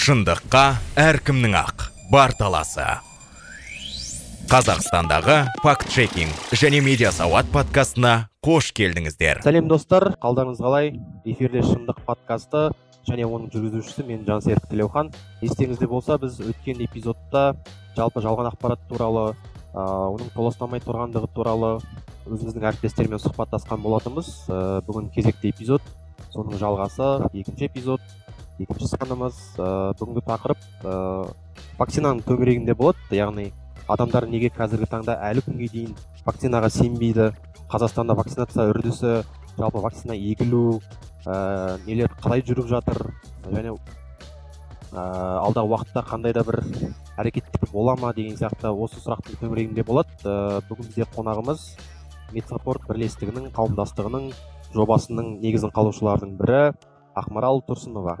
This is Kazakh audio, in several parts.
шындыққа әркімнің ақ бар таласы қазақстандағы факт чекинг және медиа сауат подкастына қош келдіңіздер. Сәлем достар. Қалдарыңыз қалай? Эфирде шындық подкасты және оның жүргізушісі мен жансерік тілеухан. Естеріңізде болса біз өткен эпизодта жалпы жалған ақпарат туралы ә, оның толастамай тұрғандығы туралы өзіміздің әріптестермен сұхбаттасқан болатынбыз. Ә, бүгін кезекті эпизод соның жалғасы екінші эпизод. Екінші санымыз ә, бүгінгі тақырып ә, вакцинаның төңірегінде болады. Яғни адамдар неге қазіргі таңда әлі күнге дейін вакцинаға сенбейді? Қазақстанда вакцинация үрдісі жалпы вакцина егілу ә, нелер қалай жүріп жатыр? Және ә, алдағы уақытта қандай да бір әрекеттер бола ма деген сияқты осы сұрақтың төңірегінде болады. Ә, бүгін бізде қонағымыз медсаппорт бірлестігінің қауымдастығының жобасының негізін қалаушылардың бірі ақмарал тұрсынова.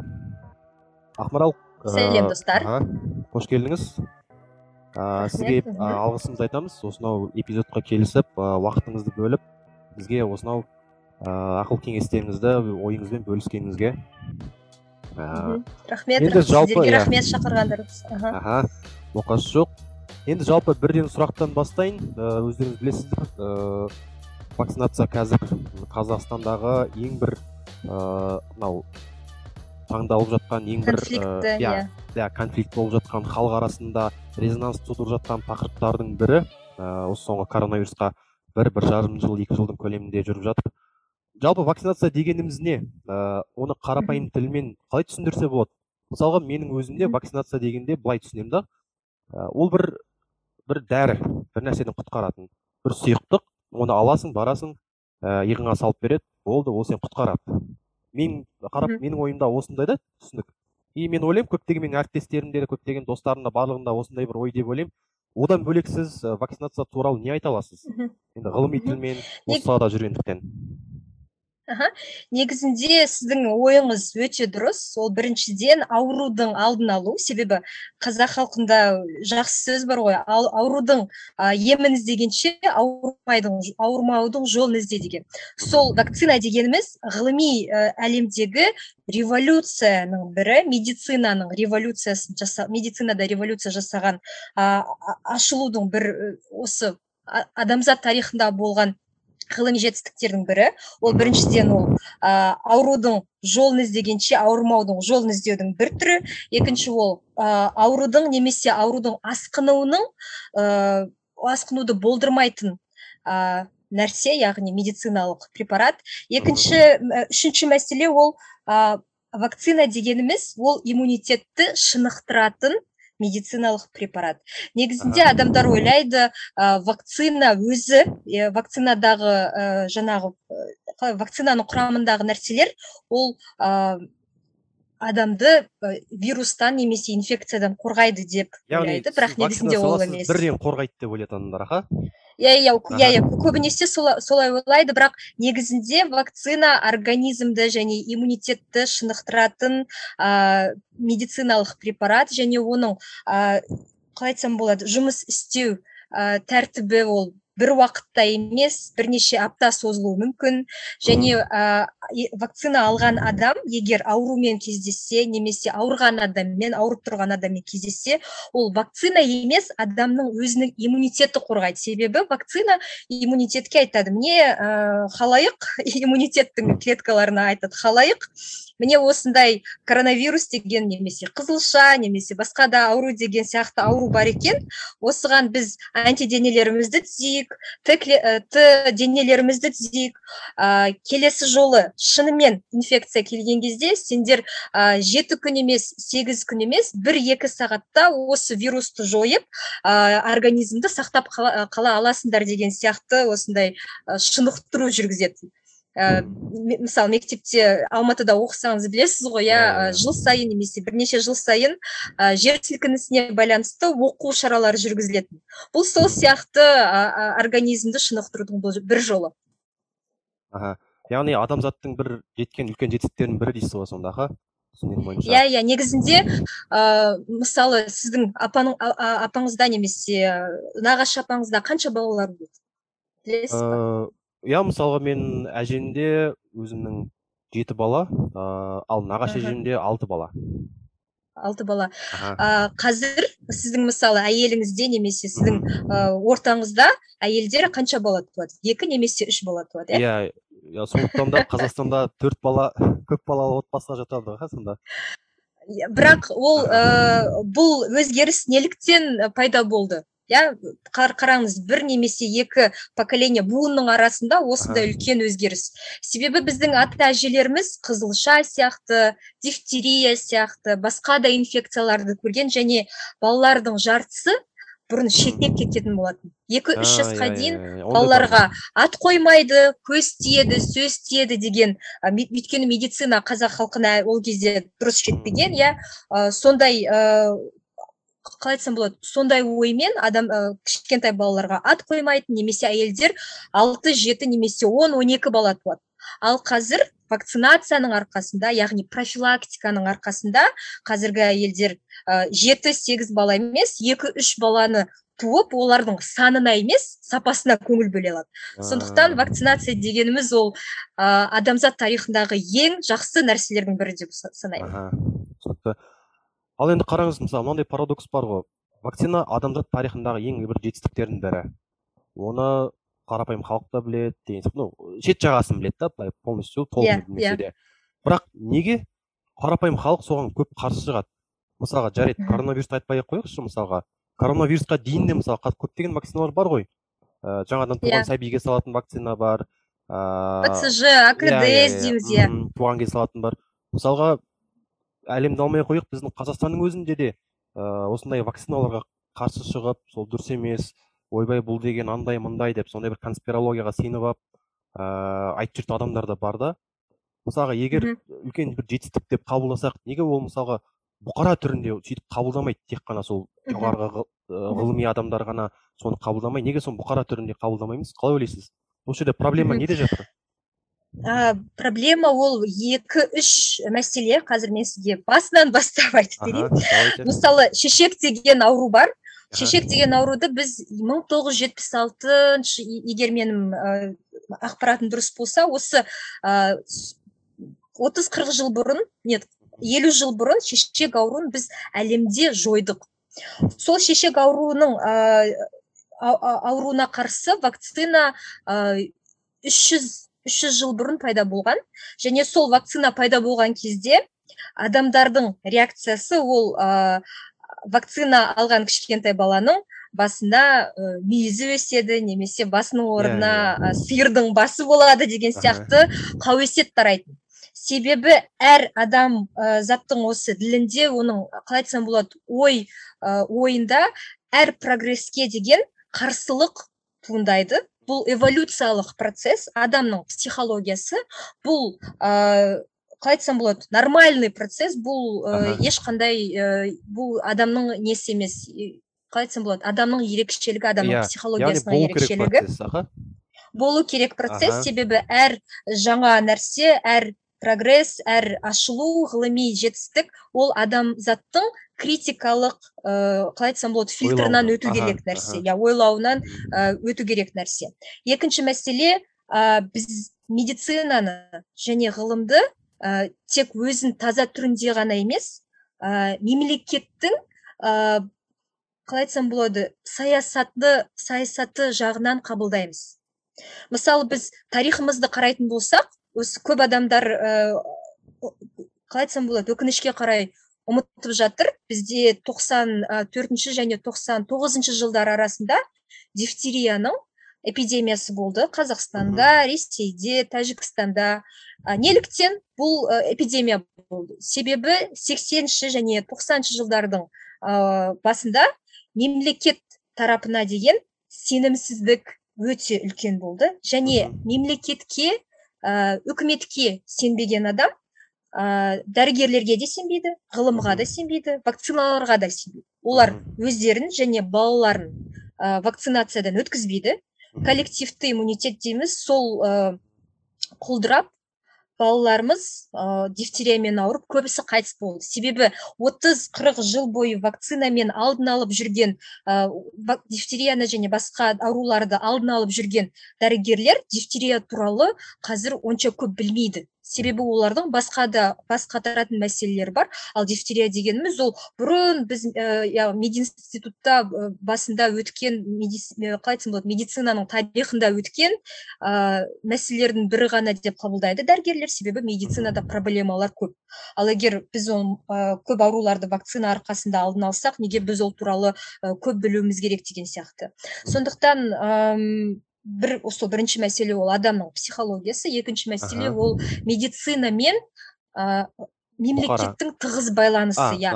Ақмарал сәлем достар. қош келдіңіз. Ә, сізге ә, алғысымызды айтамыз. Осынау эпизодқа келісіп ә, уақытыңызды бөліп бізге осынау ә, ақыл кеңестеріңізді ойыңызбен бөліскеніңізге ә, рахмет енді жалпы сіздерге иә. рахмет шақырғандарыңыз. Аха. Оқасы жоқ. Енді жалпы бірден сұрақтан бастайын. Өздеріңіз білесіздер ә, вакцинация қазір қазақстандағы ең бір мынау таңдалып жатқан ең бір конфликті иә. иә конфликт болып жатқан халық арасында резонанс тудырып жатқан тақырыптардың бірі осы соңғы коронавирусқа бір бір жарым жыл екі жылдың көлемінде жүріп жатыр. Жалпы вакцинация дегеніміз не? Ә, оны қарапайым тілмен қалай түсіндірсе болады? Мысалға менің өзімде вакцинация дегенде былай түсінемін да. Ол бір бір дәрі бір нәрседен құтқаратын. Бір сұйықтық оны аласың барасың ә, иығыңа салып береді болды ол сені құтқарады. Мен қарап менің ойымда осындай да түсінік. И мен ойлаймын көптеген менің әріптестерімде де көптеген достарымда барлығында осындай бір ой деп ойлаймын. Одан бөлек сіз вакцинация туралы не айта аласыз? Енді ғылыми тілмен осы салада жүргендіктен. Аха. Негізінде сіздің ойыңыз өте дұрыс. Ол біріншіден аурудың алдын алу себебі қазақ халқында жақсы сөз бар ғой. Аурудың ә, емін іздегенше ауырмайдың ауырмаудың жолын ізде деген. Сол вакцина дегеніміз ғылыми ә, әлемдегі революцияның бірі медицинаның революциясын жаса медицинада революция жасаған ә, ашылудың бір осы адамзат тарихында болған ғылыми жетістіктердің бірі. Ол біріншіден ол ә, аурудың жолын іздегенше ауырмаудың жолын іздеудің бір түрі. Екінші ол ә, аурудың немесе аурудың асқынуының ә, асқынуды болдырмайтын ә, нәрсе яғни медициналық препарат. Екінші үшінші мәселе ол ә, вакцина дегеніміз ол иммунитетті шынықтыратын медициналық препарат. Негізінде адамдар ойлайды ә, вакцина өзі ә, вакцинадағы ә, жаңағы ә, вакцинаның құрамындағы нәрселер ол ә, адамды вирустан немесе инфекциядан қорғайды деп ойлайды. бірақ негізінде ол емес. бірден қорғайды деп ойлайды адамдар аха. Иә иә иә иә көбінесе солай ойлайды бірақ негізінде вакцина организмді және иммунитетті шынықтыратын ә, медициналық препарат және оның ә, қалай айтсам болады жұмыс істеу ә, тәртібі ол бір уақытта емес бірнеше апта созылуы мүмкін. Және ә, вакцина алған адам егер аурумен кездессе немесе ауырған адаммен ауырып тұрған адаммен кездессе ол вакцина емес адамның өзінің иммунитеті қорғайды. Себебі вакцина иммунитетке айтады міне ә, халайық иммунитеттің клеткаларына айтады халайық міне осындай коронавирус деген немесе қызылша немесе басқа да ауру деген сияқты ауру бар екен. Осыған біз антиденелерімізді түзейік т денелерімізді түзейік ә, келесі жолы шынымен инфекция келген кезде сендер ә, жеті күн емес сегіз күн емес бір екі сағатта осы вирусты жойып ә, организмді сақтап қала, қала аласыңдар деген сияқты осындай шынықтыру жүргізеді ә, мысалы мектепте алматыда оқысаңыз білесіз ғой иә, иә жыл сайын немесе бірнеше жыл сайын ә, жер сілкінісіне байланысты оқу шаралары жүргізілетін. Бұл сол сияқты ә, организмді шынықтырудың бір жолы. Аха. Яғни адамзаттың бір жеткен үлкен жетістіктерінің бірі дейсіз ғой сонда аха иә иә негізінде ә, мысалы сіздің апаның апаңызда немесе нағашы апаңызда қанша балалар болады білесіз ба? Иә мысалға мен әжемде өзімнің жеті бала ал нағашы әжемде алты бала. Алты бала. Ә, қазір сіздің мысалы әйеліңізде немесе сіздің ә, ортаңызда әйелдер қанша бала туады? Екі немесе үш бала туады иә? Иә сондықтан да қазақстанда төрт бала көп балалы отбасыға жатады ғой сонда. Бірақ ол ә, бұл өзгеріс неліктен пайда болды. Иә қараңыз бір немесе екі поколение буынның арасында осындай үлкен өзгеріс. Себебі біздің ата әжелеріміз қызылша сияқты дифтерия сияқты басқа да инфекцияларды көрген және балалардың жартысы бұрын шетінеп кететін болатын. Екі үш жасқа иә, дейін иә, иә, балаларға ат қоймайды көз тиеді сөз тиеді деген өйткені медицина қазақ халқына ол кезде дұрыс жетпеген иә. Сондай қалай айтсам болады сондай оймен адам ә, кішкентай балаларға ат қоймайтын немесе әйелдер алты жеті немесе он он екі бала туады. Ал қазір вакцинацияның арқасында яғни профилактиканың арқасында қазіргі әйелдер жеті сегіз бала емес екі үш баланы туып олардың санына емес сапасына көңіл бөле алады. Сондықтан вакцинация дегеніміз ол ә, адамзат тарихындағы ең жақсы нәрселердің бірі деп санаймын. Түсінікті. Ал енді қараңыз мысалы мынандай парадокс бар ғой. Вакцина адамзат тарихындағы ең бір жетістіктердің бірі. Оны қарапайым халық та біледі деген сияқты. Ну шет жағасын біледі да былай полностью толық yeah, иә, білмесе иә. де. Бірақ неге қарапайым халық соған көп қарсы шығады? Мысалға жарайды коронавирусты айтпай ақ қояйықшы мысалға. Коронавирусқа дейін де мысалы көптеген вакциналар бар ғой. Ә, жаңадан туған yeah. Иә. сәбиге салатын вакцина бар ыыы бцж акдс дейміз иә туған кезде салатын бар. Мысалға әлемді алмай ақ қояйық біздің қазақстанның өзінде де ә, осындай вакциналарға қарсы шығып сол дұрыс емес ойбай бұл деген андай мындай деп сондай бір конспирологияға сеніп алып ыыы айтып жүрген адамдар да бар да. мысалға егер үлкен бір жетістік деп қабылдасақ неге ол мысалға бұқара түрінде сөйтіп қабылдамайды тек қана сол жоғарғы ғылыми адамдар ғана соны қабылдамай неге соны бұқара түрінде қабылдамаймыз? қалай ойлайсыз? осы жерде проблема неде жатыр? Ә, проблема ол екі үш мәселе қазір мен сізге басынан бастап айтып берейін. мысалы шешек деген ауру бар. Шешек деген ауруды біз 1976 егер менің ақпаратым дұрыс болса осы отыз қырық жыл бұрын нет елу жыл бұрын шешек ауруын біз әлемде жойдық. Сол шешек ауруының ауруына қарсы вакцина үш жүз үш жүз жыл бұрын пайда болған. Және сол вакцина пайда болған кезде адамдардың реакциясы ол вакцина алған кішкентай баланың басында ә, мүйізі өседі немесе басының орнына ә, сиырдың басы болады деген сияқты қауесет тарайтын. Себебі әр адам ә, заттың осы ділінде оның қалай айтсам болады ой ә, ойында әр прогресске деген қарсылық туындайды. Бұл эволюциялық процесс адамның психологиясы бұл ә, қалай айтсам болады нормальный процесс бұл ә, ешқандай ә, бұл адамның несі емес. Қалай айтсам болады адамның ерекшелігі адамның yeah, иә, психологиясының ерекшелігі. болу керек процесс. Себебі әр жаңа нәрсе әр прогресс әр ашылу ғылыми жетістік ол адамзаттың критикалық ыыы қалай айтсам болады фильтрынан өту керек нәрсе. Иә ойлауынан өту керек нәрсе. Екінші мәселе ә, біз медицинаны және ғылымды ә, тек өзін таза түрінде ғана емес ә, мемлекеттің ә, қалай айтсам болады саясаты саясаты жағынан қабылдаймыз. Мысалы біз тарихымызды қарайтын болсақ осы көп адамдар ыыы қалай айтсам болады өкінішке қарай ұмытып жатыр. Бізде 94 төртінші және 99 тоғызыншы жылдар арасында дифтерияның эпидемиясы болды. Қазақстанда ресейде тәжікстанда ә, неліктен бұл эпидемия болды. Себебі 80-ші және 90-шы жылдардың ә, басында мемлекет тарапына деген сенімсіздік өте үлкен болды. Және мемлекетке ә, үкіметке сенбеген адам ә, дәрігерлерге де сенбейді ғылымға да сенбейді вакциналарға да сенбейді. Олар өздерін және балаларын ә, вакцинациядан өткізбейді. Коллективті иммунитет дейміз. Сол ә, құлдырап балаларымыз ә, дифтериямен ауырып көбісі қайтыс болды. Себебі 30-40 жыл бойы вакцинамен алдын алып жүрген ә, дифтерияны және басқа ауруларды алдын алып жүрген дәрігерлер дифтерия туралы қазір онша көп білмейді. Себебі олардың басқа да бас қатыратын мәселелері бар. Ал дифтерия дегеніміз ол бұрын біз иә мединститутта басында өткен қалай айтсам болады медицинаның тарихында өткен ә, мәселелердің бірі ғана деп қабылдайды дәрігерлер. Себебі медицинада проблемалар көп. Ал егер біз ол көп ауруларды вакцина арқасында алдын алсақ неге біз ол туралы көп білуіміз керек деген сияқты. Сондықтан бір осы бірінші мәселе ол адамның психологиясы екінші мәселе ол медицина мен ә, мемлекеттің тығыз байланысы иә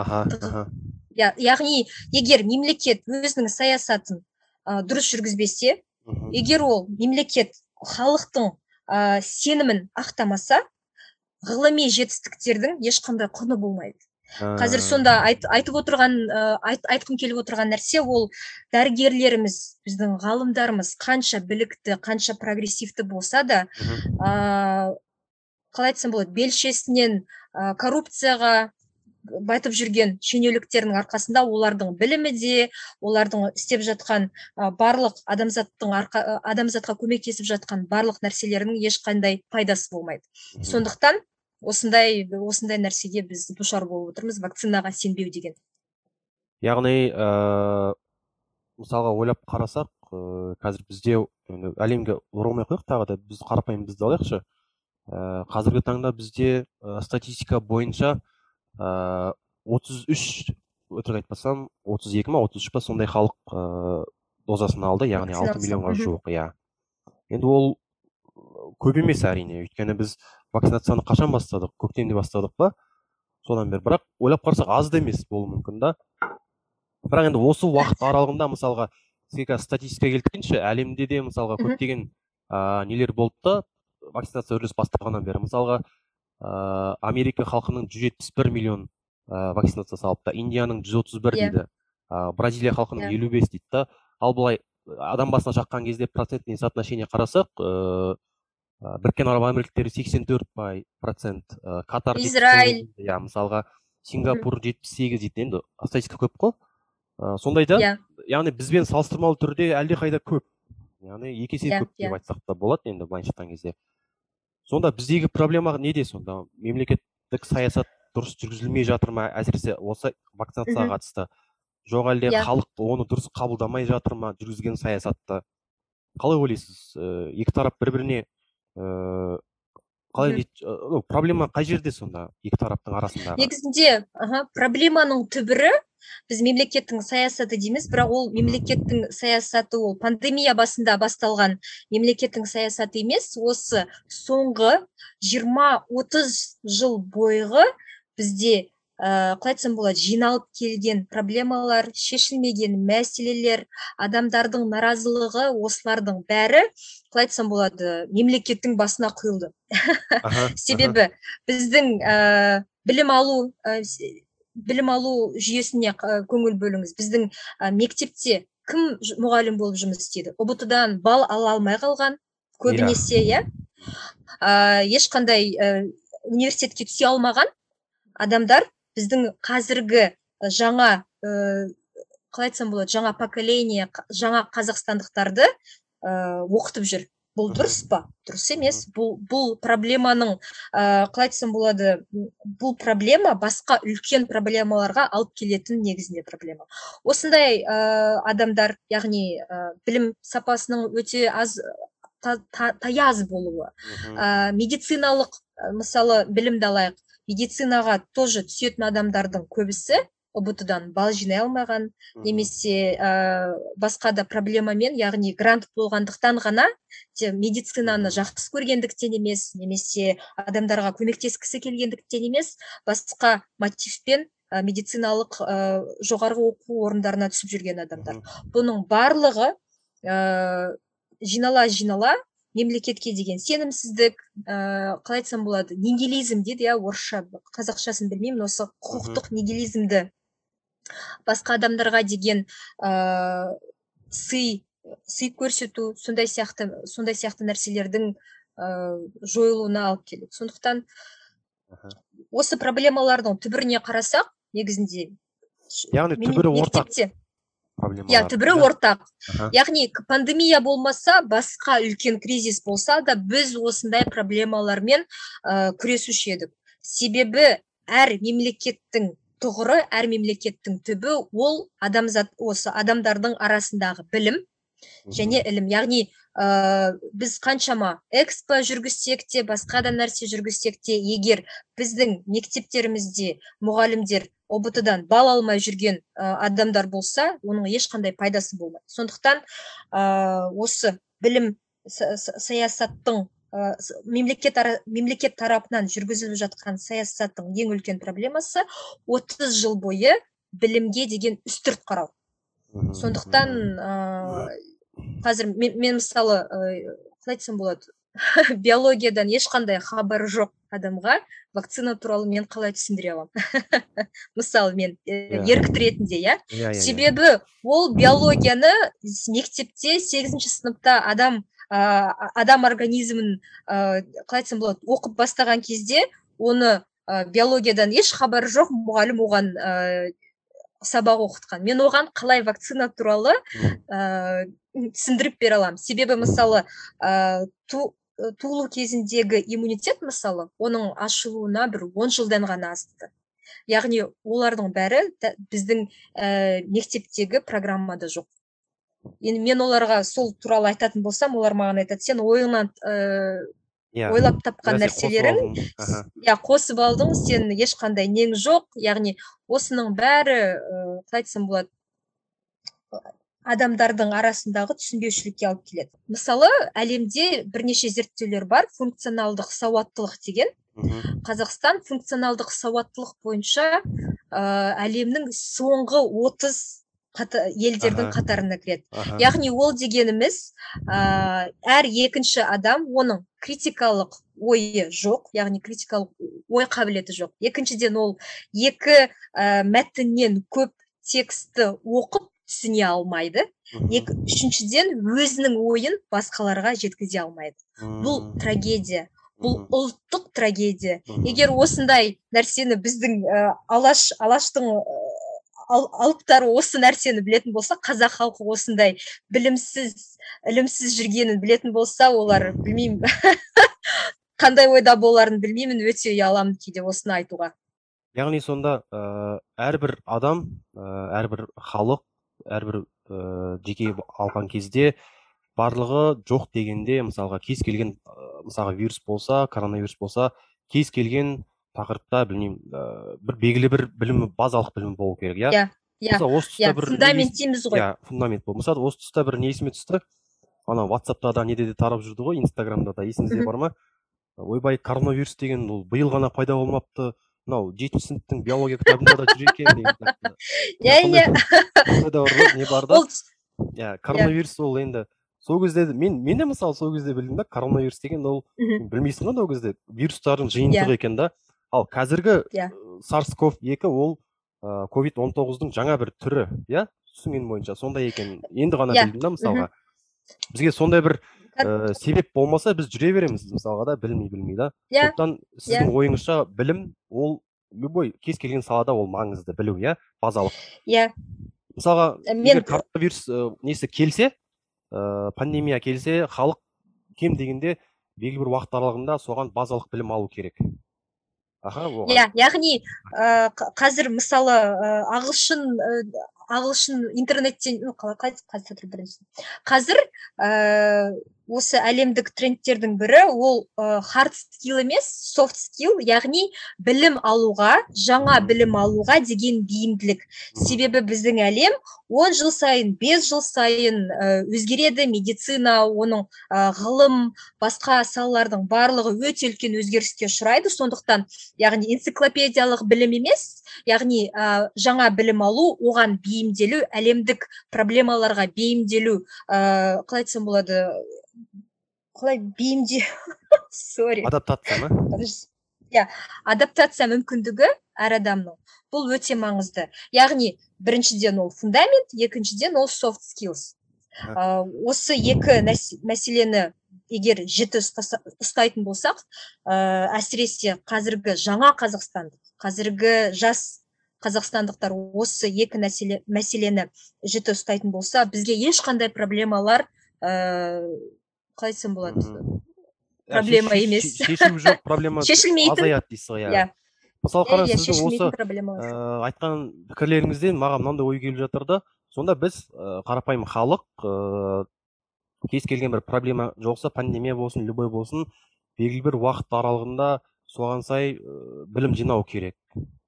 иә яғни егер мемлекет өзінің саясатын ә, дұрыс жүргізбесе егер ол мемлекет халықтың ә, сенімін ақтамаса ғылыми жетістіктердің ешқандай құны болмайды. Қазір сонда айт, айтып отырған айт, айтқым келіп отырған нәрсе ол дәрігерлеріміз біздің ғалымдарымыз қанша білікті қанша прогрессивті болса да ә, қалай айтсам болады белшесінен ә, коррупцияға байтып жүрген шенеуніктердің арқасында олардың білімі де олардың істеп жатқан барлық адамзаттың арқа, адамзатқа көмектесіп жатқан барлық нәрселерінің ешқандай пайдасы болмайды. Сондықтан осындай осындай нәрсеге біз душар болып отырмыз вакцинаға сенбеу деген. Яғни ә, мысалға ойлап қарасақ ә, қазір бізде әлемге оралмай ақ қояйық тағы да біз қарапайым бізді алайықшы. Ә, қазіргі таңда бізде ә, статистика бойынша отыз үш өтірік айтпасам отыз екі ма отыз үш па сондай халық ә, дозасын алды яғни алты миллионға жуық иә. Енді ол көп емес әрине өйткені біз вакцинацияны қашан бастадық көктемде бастадық па содан бері бірақ ойлап қарасақ аз да емес болуы мүмкін да бірақ енді осы уақыт аралығында мысалға сізге қазір статистика келтірейінші әлемде де мысалға көптеген ә, нелер болды да вакцинация үрдіс басталғаннан бері мысалға ә, америка халқының 171 миллион ә, вакцинация салыпты индияның 131 yeah. Иә. дейді ә, бразилия халқының yeah. Иә. 55 дейді да ал былай адам басына шаққан кезде процентный соотношение қарасақ біріккен араб әмірліктері сексен төрт процент катар израиль. иә мысалға сингапур жетпіс сегіз дейді. Енді статистика көп қой. Ә, сондайда yeah. Иә. яғни бізбен салыстырмалы түрде әлдеқайда көп. Яғни екі есе yeah, көп деп yeah. айтсақ та болады енді былайша айтқан кезде. Сонда біздегі проблема неде сонда? Мемлекеттік саясат дұрыс жүргізілмей жатыр ма? Әсіресе осы вакцинацияға қатысты. Жоқ әлде халық оны дұрыс қабылдамай жатыр ма жүргізген саясатты? Қалай ойлайсыз? Екі тарап бір біріне ыыы қалай проблема қай жерде сонда екі тараптың арасында негізінде аха проблеманың түбірі біз мемлекеттің саясаты дейміз бірақ ол мемлекеттің саясаты ол пандемия басында басталған мемлекеттің саясаты емес осы соңғы 20-30 жыл бойғы бізде ә, қалай айтсам болады жиналып келген проблемалар шешілмеген мәселелер адамдардың наразылығы осылардың бәрі қалай айтсам болады мемлекеттің басына құйылды. Себебі біздің ә, білім алу ә, білім алу жүйесіне көңіл бөліңіз. Біздің ә, мектепте кім мұғалім болып жұмыс істейді? Ұбт дан бал ала алмай қалған көбінесе иә. ә, ешқандай ә, университетке түсе алмаған адамдар біздің қазіргі жаңа ә, қалай айтсам болады жаңа поколение жаңа қазақстандықтарды ә, оқытып жүр. Бұл дұрыс па? Дұрыс емес. Бұл бұл проблеманың ә, қалай айтсам болады бұл проблема басқа үлкен проблемаларға алып келетін негізінде проблема. Осындай ә, адамдар яғни ә, білім сапасының өте аз та, та, таяз болуы ә, медициналық мысалы білімді алайық. Медицинаға тоже түсетін адамдардың көбісі ұбт дан бал жинай алмаған немесе ә, басқа да проблемамен яғни грант болғандықтан ғана медицинаны жақсы көргендіктен емес немесе адамдарға көмектескісі келгендіктен емес басқа мотивпен ә, медициналық ә, жоғарғы оқу орындарына түсіп жүрген адамдар. Бұның барлығы ә, жинала жинала мемлекетке деген сенімсіздік ә, қалай айтсам болады нигилизм дейді иә орысша қазақшасын білмеймін осы құқықтық нигилизмді басқа адамдарға деген ә, сый сый көрсету сондай сияқты сондай сияқты нәрселердің ә, жойылуына алып келеді. Сондықтан осы проблемалардың түбіріне қарасақ негізінде яғни түбірі ортақ. Проблемалар иә түбірі ортақ. Аха. яғни пандемия болмаса басқа үлкен кризис болса да біз осындай проблемалармен ә, күресуші едік. Себебі әр мемлекеттің тұғыры әр мемлекеттің түбі ол адамзат осы адамдардың арасындағы білім және ілім. Яғни ә, біз қаншама экспо жүргізсек те басқа да нәрсе жүргізсек те егер біздің мектептерімізде мұғалімдер ұбт дан бал алмай жүрген ә, адамдар болса оның ешқандай пайдасы болмайды. Сондықтан ә, осы білім са- са- саясаттың ә, мемлекет, ара- мемлекет тарапынан жүргізіліп жатқан саясаттың ең үлкен проблемасы 30 жыл бойы білімге деген үстірт қарау. Сондықтан ә, қазір мен, мен мысалы ә, қалай айтсам болады биологиядан ешқандай хабары жоқ адамға вакцина туралы мен қалай түсіндіре аламын мысалы мен ә, Иә. ерікті ретінде иә Иә, иә, иә. себебі ол биологияны мектепте сегізінші сыныпта адам ә, адам организмін ә, қалай айтсам болады оқып бастаған кезде оны ә, биологиядан еш хабары жоқ мұғалім оған ә, сабақ оқытқан. Мен оған қалай вакцина туралы ә, түсіндіріп бере аламын. Себебі мысалы ә, ту, туылу кезіндегі иммунитет мысалы оның ашылуына бір он жылдан ғана асты. Яғни олардың бәрі біздің ә, мектептегі программада жоқ. Енді мен оларға сол туралы айтатын болсам олар маған айтады сен ойыңнан ә, Иә. ойлап тапқан нәрселерің иә қосып алдың сен ешқандай нең жоқ яғни осының бәрі ыыы қалай айтсам болады адамдардың арасындағы түсінбеушілікке алып келеді. Мысалы әлемде бірнеше зерттеулер бар. Функционалдық сауаттылық деген. Қазақстан функционалдық сауаттылық бойынша ә, әлемнің соңғы 30 қата- елдердің Аха. қатарына кіреді. Яғни ол дегеніміз ә, әр екінші адам оның критикалық ойы жоқ яғни критикалық ой қабілеті жоқ. Екіншіден ол екі ә, мәтіннен көп текстті оқып түсіне алмайды. Мгм. екі үшіншіден өзінің ойын басқаларға жеткізе алмайды. Бұл трагедия бұл ұлттық трагедия. Егер осындай нәрсені біздің ә, алаш алаштың ә, ал- алыптары осы нәрсені білетін болса қазақ халқы осындай білімсіз ілімсіз жүргенін білетін болса олар білмеймін. Қандай ойда боларын білмеймін өте ұяламын кейде осыны айтуға. Яғни сонда ә, әрбір адам ә, әрбір халық әрбір ә, жеке алған кезде барлығы жоқ дегенде мысалға кез келген мысалға вирус болса коронавирус болса кез келген тақырыпта білмеймін ә, бір белгілі бір білімі базалық білімі болу керек иә? Иә, иә, мысалы осы тұста иә бір фундамент дейміз ғой. иә фундамент бол. Мысалы осы тұста бір не есіме түсті ана ватсапта да неде де тарап жүрді ғой инстаграмда да есіңізде бар ма? Ойбай коронавирус деген ол биыл ғана пайда болмапты мынау жетінші сыныптың биология кітабында да жүр екен деген сияқты. иә иә. не бар да? Ол иә коронавирус ол енді сол кезде мен мен де мысалы сол кезде білдім да коронавирус деген ол білмейсің ғой ол кезде вирустардың жиынтығы екен да. Ал қазіргі Иә. сарс ков екі ол ковид он тоғыздың жаңа бір түрі иә? Түсінгенім бойынша сондай екен. Енді ғана Иә. білдім да мысалға. Бізге сондай бір ә, себеп болмаса біз жүре береміз мысалға да білмей білмей да. Иә. Сондықтан сіздің ойыңызша білім ол любой кез келген салада ол маңызды білу иә базалық. Иә. Мысалға мен- егер коронавирус ә, несі келсе ә, пандемия келсе халық кем дегенде белгілі бір уақыт аралығында соған базалық білім алу керек. Аха иә яғни ә, қ- қазір мысалы ә, ағылшын ә, ағылшын интернеттен қалай қазір ә, осы әлемдік трендтердің бірі ол ә, hard емес soft skill яғни білім алуға жаңа білім алуға деген бейімділік. Себебі біздің әлем 10 жыл сайын 5 жыл сайын өзгереді медицина оның ғылым басқа салалардың барлығы өте үлкен өзгеріске ұшырайды. Сондықтан яғни энциклопедиялық білім емес яғни жаңа білім алу оған бейімделу әлемдік проблемаларға бейімделу ә, қалай айтсам болады қалай бейімде сорри. Адаптация ма? Иә адаптация мүмкіндігі әр адамның. Бұл өте маңызды. Яғни біріншіден ол фундамент екіншіден ол soft skills. Ә, осы екі мәселені егер жіті ұстайтын болсақ ә, әсіресе қазіргі жаңа қазақстан қазіргі жас қазақстандықтар осы екі мәселе, мәселені жіті ұстайтын болса бізге ешқандай проблемалар ыыы қалай айтсам болады проблема емес. шешім жоқ проблема шешілмейтін. азаяды дейсіз ғой иә. Мысалы иә қараңыз сіздің осы айтқан пікірлеріңізден маған мынандай ой келіп жатыр да. Сонда біз ә, қарапайым халық ыыы кез келген бір проблема жоқса пандемия болсын любой болсын белгілі бір уақыт аралығында соған сай ә, білім жинау керек.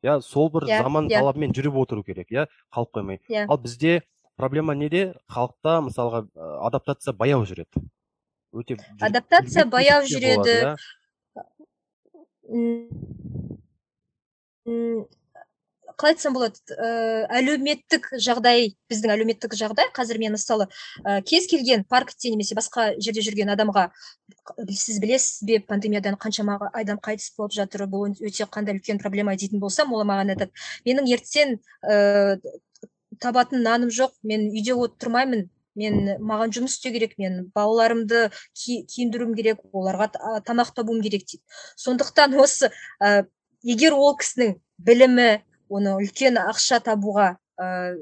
Иә сол бір иә, заман иә. талабымен жүріп отыру керек иә қалып қоймай. Иә. Ал бізде проблема неде? Халықта мысалға адаптация баяу жүреді. Өте адаптация баяу жүреді иә. қалай айтсам болады ә, әлеуметтік жағдай біздің әлеуметтік жағдай қазір мен мысалы ә, кез келген паркте немесе басқа жерде жүрген адамға сіз білесіз бе пандемиядан қаншама адам қайтыс болып жатыр бұл өте қандай үлкен проблема дейтін болсам ол маған айтады менің ертең ә, табатын наным жоқ мен үйде отырмаймын мен маған жұмыс істеу керек мен балаларымды ки, киіндіруім керек оларға тамақ табуым керек дейді. Сондықтан осы ә, егер ол кісінің білімі оны үлкен ақша табуға ыыы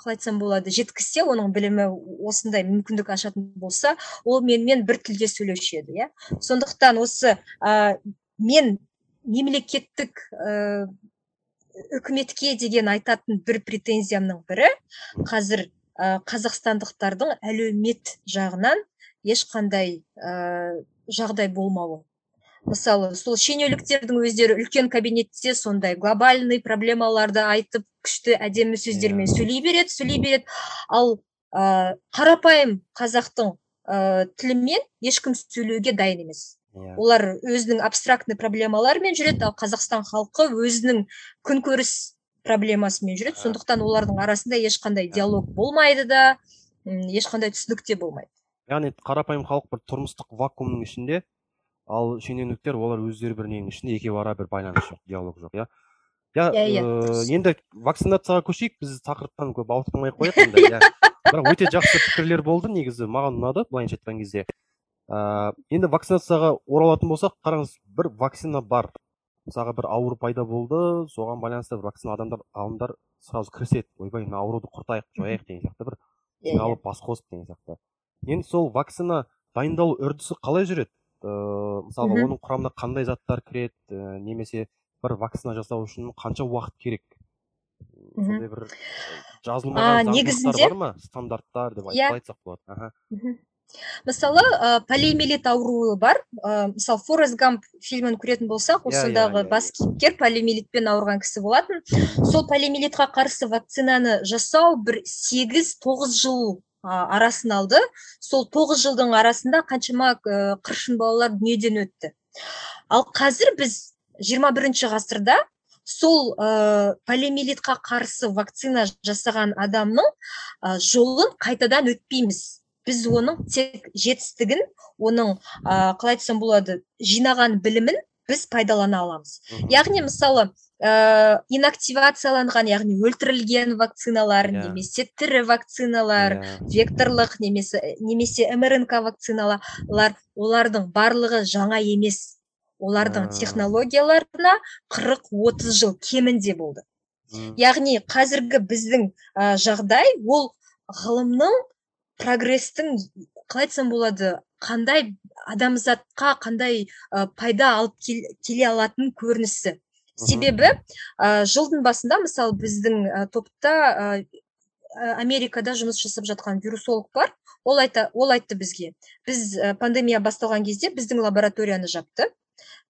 қалай айтсам болады жеткізсе оның білімі осындай мүмкіндік ашатын болса ол менімен бір тілде сөйлеуші еді иә. Сондықтан осы ә, мен мемлекеттік ә, үкіметке деген айтатын бір претензиямның бірі қазір ә, қазақстандықтардың әлеумет жағынан ешқандай ә, жағдай болмауы мысалы сол шенеуніктердің өздері үлкен кабинетте сондай глобальный проблемаларды айтып күшті әдемі сөздермен yeah. Иә. сөйлей береді сөйлей береді ал ә, қарапайым қазақтың ә, тілімен ешкім сөйлеуге дайын емес yeah. Иә. олар өзінің абстрактный проблемаларымен жүреді ал қазақстан халқы өзінің күнкөріс проблемасымен жүреді. Сондықтан олардың арасында ешқандай диалог болмайды да ешқандай түсінік те болмайды. Яғни қарапайым халық бір тұрмыстық вакуумның ішінде ал шенеуніктер олар өздері бір ненің ішінде екеуі ара бір байланыс жоқ диалог жоқ иә. Иә иә. енді вакцинацияға көшейік біз тақырыптан көп ауытқымай ақ қояйық енді иә. Бірақ өте жақсы пікірлер болды негізі маған ұнады былайынша айтқан кезде. Ыыы енді вакцинацияға оралатын болсақ қараңыз бір вакцина бар. Мысалға бір ауру пайда болды соған байланысты вакцина адамдар ғалымдар сразу кіріседі. Ойбай мына ауруды құртайық жояйық деген сияқты бір алып бас қосып деген сияқты. Енді сол вакцина дайындалу үрдісі қалай жүреді? Ыыы мысалға оның құрамына қандай заттар кіреді? Ә, немесе бір вакцина жасау үшін қанша уақыт керек? Сондай бір жазылмаған негізінде бар ма? Стандарттар деп. Иә. айтсақ болады. Аха. Мысалы ә, полиомиелит ауруы бар. Ә, мысалы форест гамп фильмін көретін болсақ осындағы иә, бас кейіпкер полиомиелитпен ауырған кісі болатын. Сол полиомиелитқа қарсы вакцинаны жасау бір сегіз тоғыз жыл арасын алды. Сол тоғыз жылдың арасында қаншама қыршын балалар дүниеден өтті. Ал қазір біз 21 бірінші ғасырда сол ә, полиомиелитқа қарсы вакцина жасаған адамның ә, жолын қайтадан өтпейміз. Біз оның тек жетістігін оның ә, қалай айтсам болады жинаған білімін біз пайдалана аламыз яғни мысалы ә, инактивацияланған яғни өлтірілген вакциналар yeah. Иә. немесе тірі вакциналар yeah. Иә. векторлық немесе немесе мрнк вакциналар олардың барлығы жаңа емес олардың yeah. технологияларына 40-30 жыл кемінде болды mm. яғни қазіргі біздің ә, жағдай ол ғылымның прогрестің қалай айтсам болады қандай адамзатқа қандай ә, пайда алып келе алатын көрінісі. Себебі ә, жылдың басында мысалы біздің ә, топта ә, америкада жұмыс жасап жатқан вирусолог бар. Ол айта ол айтты бізге. Біз ә, пандемия басталған кезде біздің лабораторияны жапты.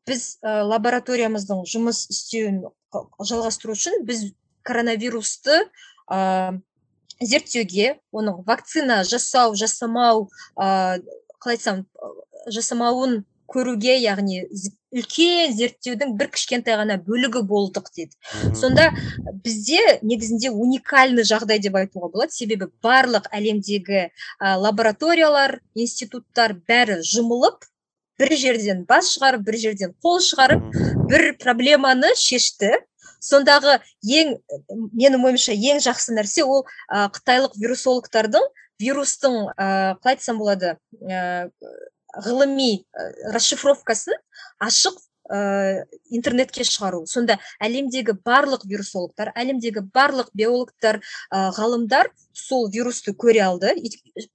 Біз ә, лабораториямыздың жұмыс істеуін жалғастыру үшін біз коронавирусты ә, зерттеуге оның вакцина жасау жасамау ә, қалай айтсам жасамауын көруге яғни үлкен зерттеудің бір кішкентай ғана бөлігі болдық дейді. Сонда бізде негізінде уникальный жағдай деп айтуға болады. Себебі барлық әлемдегі ә, лабораториялар институттар бәрі жұмылып бір жерден бас шығарып бір жерден қол шығарып бір проблеманы шешті. Сондағы ең менің ойымша ең жақсы нәрсе ол ә, қытайлық вирусологтардың вирустың ә, қалай айтсам болады ғылыми расшифровкасын ашық ә, интернетке шығару. Сонда әлемдегі барлық вирусологтар әлемдегі барлық биологтар ә, ғалымдар сол вирусты көре алды.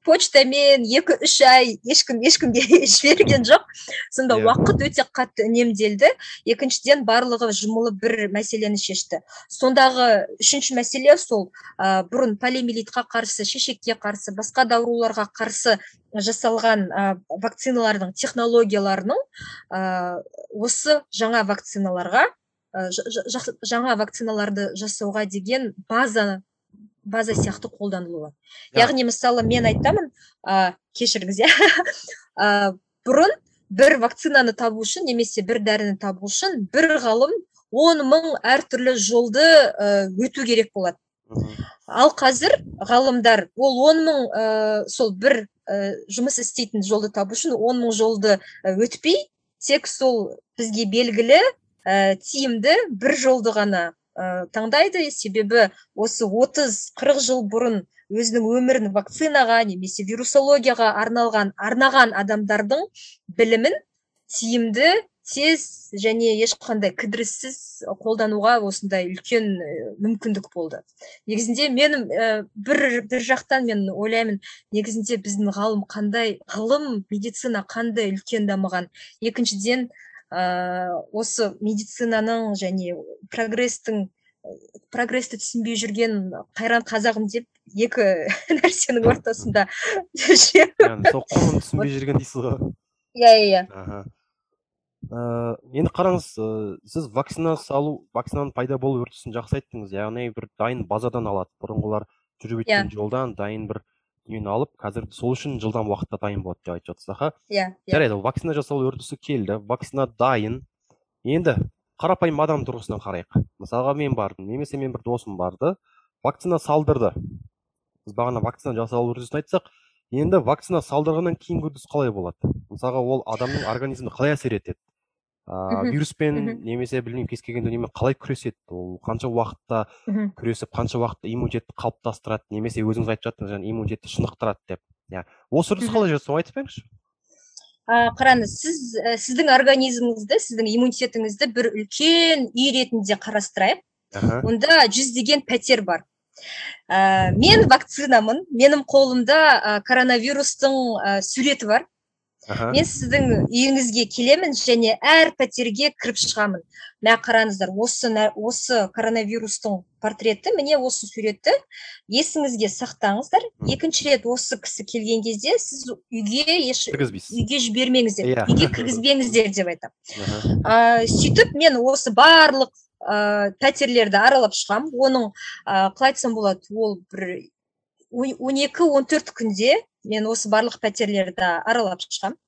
Почтамен екі үш ай ешкім ешкімге жіберген жоқ. Сонда иә. уақыт өте қатты үнемделді. Екіншіден барлығы жұмылып бір мәселені шешті. Сондағы үшінші мәселе сол ә, бұрын полиомиелитқа қарсы шешекке қарсы басқа да ауруларға қарсы жасалған ә, вакциналардың технологияларының ә, осы жаңа вакциналарға жаңа вакциналарды жасауға деген база база сияқты қолданылуы. Яғни мысалы мен айтамын ә, кешіріңіз иә. Бұрын бір вакцинаны табу үшін немесе бір дәріні табу үшін бір ғалым он мың әртүрлі жолды ә, өту керек болады. Ал қазір ғалымдар ол он мың ә, сол бір ә, жұмыс істейтін жолды табу үшін он мың жолды өтпей тек сол бізге белгілі ә, тиімді бір жолды ғана ә, таңдайды. Себебі осы 30-40 жыл бұрын өзінің өмірін вакцинаға немесе вирусологияға арналған арнаған адамдардың білімін тиімді тез және ешқандай кідіріссіз қолдануға осындай үлкен мүмкіндік болды. Негізінде мен бір бір жақтан мен ойлаймын негізінде біздің ғалым қандай ғылым медицина қандай үлкен дамыған. Екіншіден ә, осы медицинаның және прогрестің прогрессті түсінбей жүрген қайран қазағым деп екі нәрсенің ортасында құнын түсінбей жүрген дейсіз ғой. Иә иә иә. Енді қараңыз ә, сіз вакцина салу вакцинаның пайда болу үрдісін жақсы айттыңыз. Яғни бір дайын базадан алады. Бұрынғылар жүріп өткен yeah. жолдан дайын бір дүниені алып қазір сол үшін жылдам уақытта дайын болады деп айтып жатсыз аха? Иә жарайды вакцина жасау үрдісі келді. Вакцина дайын. Енді қарапайым адам тұрғысынан қарайық. Мысалға мен бардым немесе мен бір досым барды вакцина салдырды. Біз бағана вакцина жасалу үрдісін айтсақ енді вакцина салдырғаннан кейінгі үрдіс қалай болады? Мысалға ол адамның организміне қалай әсер етеді? Ыыы вируспен немесе білмеймін кез келген дүниемен қалай күреседі? Ол қанша уақытта күресіп қанша уақытта иммунитетті қалыптастырады немесе өзіңіз айтып жаттыңыз жаңа иммунитетті шынықтырады деп. Иә. Осы үрдіс қалай жасау айтып беріңізші. Қараңыз сіз ә, сіздің организміңізді сіздің иммунитетіңізді бір үлкен үй ретінде қарастырайық. Онда жүздеген пәтер бар. Ә, мен вакцинамын. Менің қолымда ә, коронавирустың ә, суреті бар. Мен сіздің үйіңізге келемін және әр пәтерге кіріп шығамын. Мә қараңыздар осы осы коронавирустың портреті міне осы суретті есіңізге сақтаңыздар. Екінші рет осы кісі келген кезде сіз үйге еш үйге жібермеңіздер. Yeah. Иә. үйге кіргізбеңіздер деп айтамын ә, сөйтіп мен осы барлық ә, пәтерлерді аралап шығамын оның ә, қалай айтсам болады ол бір он екі он төрт күнде мен осы барлық пәтерлерді аралап шығамын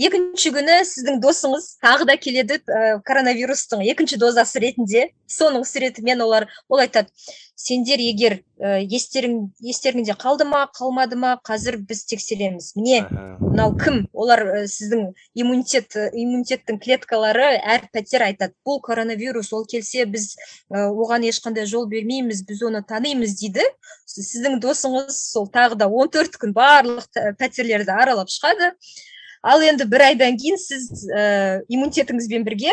екінші күні сіздің досыңыз тағы да келеді ә, коронавирустың екінші дозасы ретінде. Соның суретімен олар ол айтады сендер егер ә, естерің естеріңде қалды ма қалмады ма қазір біз тексереміз. Міне мынау кім? Олар ә, сіздің иммунитет иммунитеттің клеткалары әр пәтер айтады бұл коронавирус ол келсе біз ә, оған ешқандай жол бермейміз біз оны танимыз дейді. Сіздің досыңыз сол тағы да 14 күн барлық пәтерлерді аралап шығады. Ал енді бір айдан кейін сіз ә, иммунитетіңізбен бірге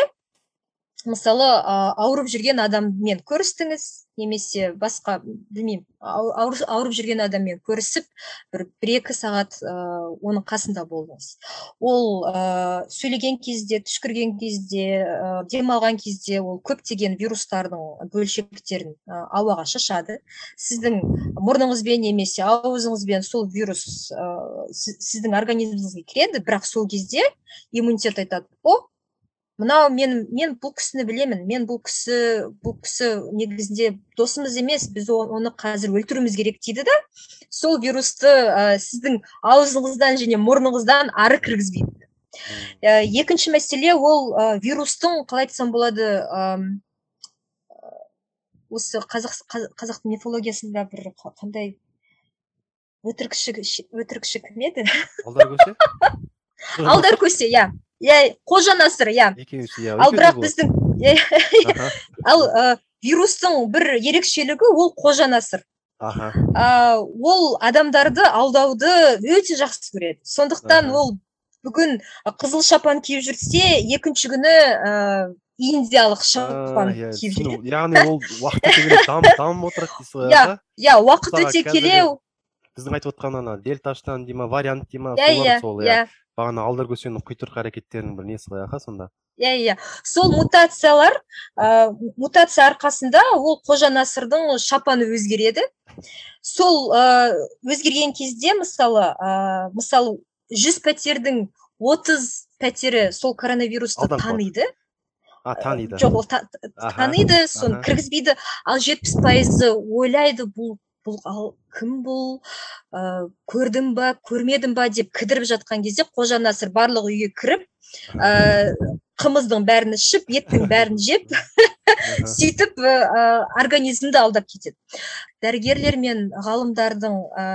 мысалы ауырып жүрген адаммен көрістіңіз. Немесе басқа білмеймін ауырып жүрген адаммен көрісіп бір бір екі сағат ә, оның қасында болдыңыз. Ол ә, сөйлеген кезде түшкірген кезде ә, демалған кезде ол көптеген вирустардың бөлшектерін ә, ауаға шашады. Сіздің мұрныңызбен немесе аузыңызбен сол вирус ә, сіздің организміңізге кіреді бірақ сол кезде иммунитет айтады о мынау мен мен бұл кісіні білемін. Мен бұл кісі бұл кісі негізінде досымыз емес біз оны қазір өлтіруіміз керек дейді да сол вирусты ә, сіздің аузыңыздан және мұрныңыздан ары кіргізбейді. Ә, екінші мәселе ол ә, вирустың қалай айтсам болады ә, осы қазақ қазақтың мифологиясында бір қандай өтірікші өтірікші кім еді? Алдар көсе? Алдар көсе иә. Иә қожанасыр иә иә ал бірақ біздің ал вирустың бір ерекшелігі ол қожанасыр аха. Ол адамдарды алдауды өте жақсы көреді. Сондықтан ол бүгін қызыл шапан киіп жүрсе екінші күні ә, индиялық шапан иә киіп жүреді. яғни ол уақыт өте келе дамып отырады дейсіз ғой иә иә уақыт өте келе. біздің айтып отқан ана дельташтан дей ма вариант дей ма иә солар сол иә иә. Бағана алдар көсеннің құйтырқы әрекеттерінің бір несі ғой аха сонда? Иә иә. Сол мутациялар ә, мутация арқасында ол қожа насырдың шапаны өзгереді. Сол ә, өзгерген кезде мысалы ә, мысалы жүз пәтердің отыз пәтері сол коронавирусты қалады. таниды. А таниды. Жоқ ол та- таниды соны кіргізбейді. Ал жетпіс пайызы ойлайды бұл бұл ал кім бұл ә, көрдім ба көрмедім ба деп кідіріп жатқан кезде қожа насыр барлық үйге кіріп ә, қымыздың бәрін ішіп еттің бәрін жеп сөйтіп ә, организмді алдап кетеді. Дәрігерлер мен ғалымдардың ә,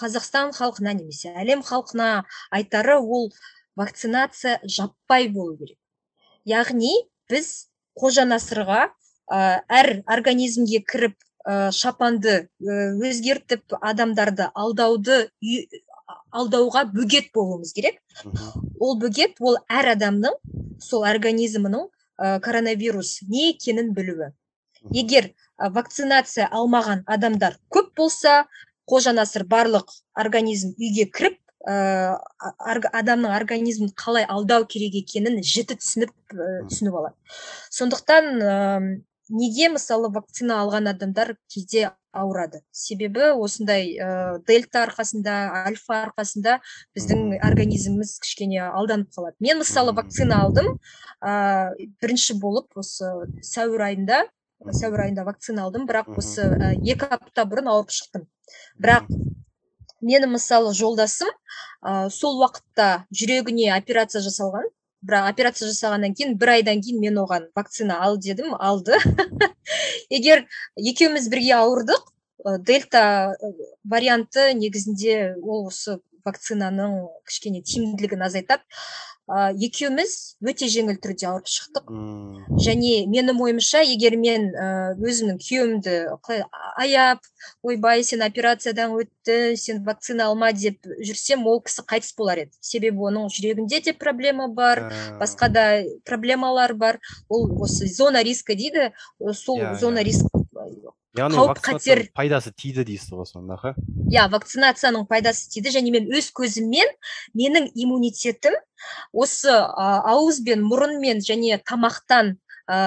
қазақстан халқына немесе әлем халқына айтары ол вакцинация жаппай болу керек. Яғни біз қожа насырға ә, әр организмге кіріп ә, шапанды ә, өзгертіп адамдарды алдауды алдауға бөгет болуымыз керек. Ол бөгет ол әр адамның сол организмінің ә, коронавирус не екенін білуі. Егер вакцинация алмаған адамдар көп болса қожа насыр барлық организм үйге кіріп ә, адамның организмін қалай алдау керек екенін жіті түсініп ә, түсініп алады. Сондықтан неге мысалы вакцина алған адамдар кейде ауырады? Себебі осындай ә, дельта арқасында альфа арқасында біздің организміміз кішкене алданып қалады. Мен мысалы вакцина алдым. Ә, бірінші болып осы сәуір айында сәуір айында вакцина алдым бірақ осы ә, екі апта бұрын ауырып шықтым. Бірақ менің мысалы жолдасым ә, сол уақытта жүрегіне операция жасалған. Бірақ операция жасағаннан кейін бір айдан кейін мен оған вакцина ал дедім алды. Егер екеуміз бірге ауырдық дельта варианты негізінде ол осы вакцинаның кішкене тиімділігін азайтады. Ә, екеуміз өте жеңіл түрде ауырып шықтық. М, және менің ойымша егер мен өзімнің күйеуімді қалай аяп ойбай сен операциядан өттің сен вакцина алма деп жүрсем ол кісі қайтыс болар еді. Себебі оның жүрегінде де проблема бар ә, басқа да проблемалар бар. Ол осы зона риска дейді сол Иә, зона иә. риск яғни қауіп қатер- пайдасы тиді дейсіз ғой сонда аха иә вакцинацияның пайдасы тиді және мен өз көзіммен менің иммунитетім осы ә, ауыз бен мұрынмен және тамақтан ә,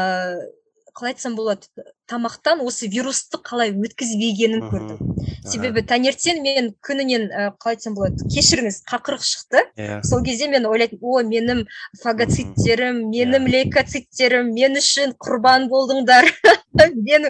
қалай айтсам болады тамақтан осы вирусты қалай өткізбегенін көрдім. Себебі таңертең мен күнінен ә, қалай айтсам болады кешіріңіз қақырық шықты. Иә. Сол кезде мен ойлайтынмын о менің фагоциттерім менің лейкоциттерім мен үшін құрбан болдыңдар мен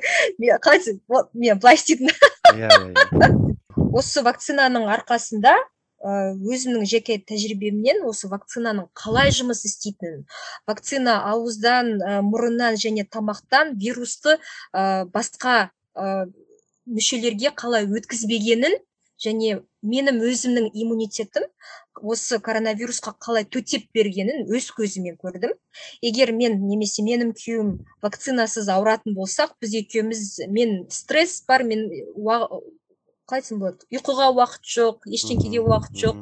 қалай айтсам мен былай істейтін иә иә. Осы вакцинаның арқасында өзімнің жеке тәжірибемнен осы вакцинаның қалай жұмыс істейтінін вакцина ауыздан ә, мұрыннан және тамақтан вирусты ә, басқа мүшелерге қалай өткізбегенін және менің өзімнің иммунитетім осы коронавирусқа қалай төтеп бергенін өз көзімен көрдім. Егер мен немесе менің күйеуім вакцинасыз ауыратын болсақ біз екеуміз мен стресс бар мен қалай айтсам болады. Ұйқыға уақыт жоқ ештеңеге Мгм, уақыт жоқ.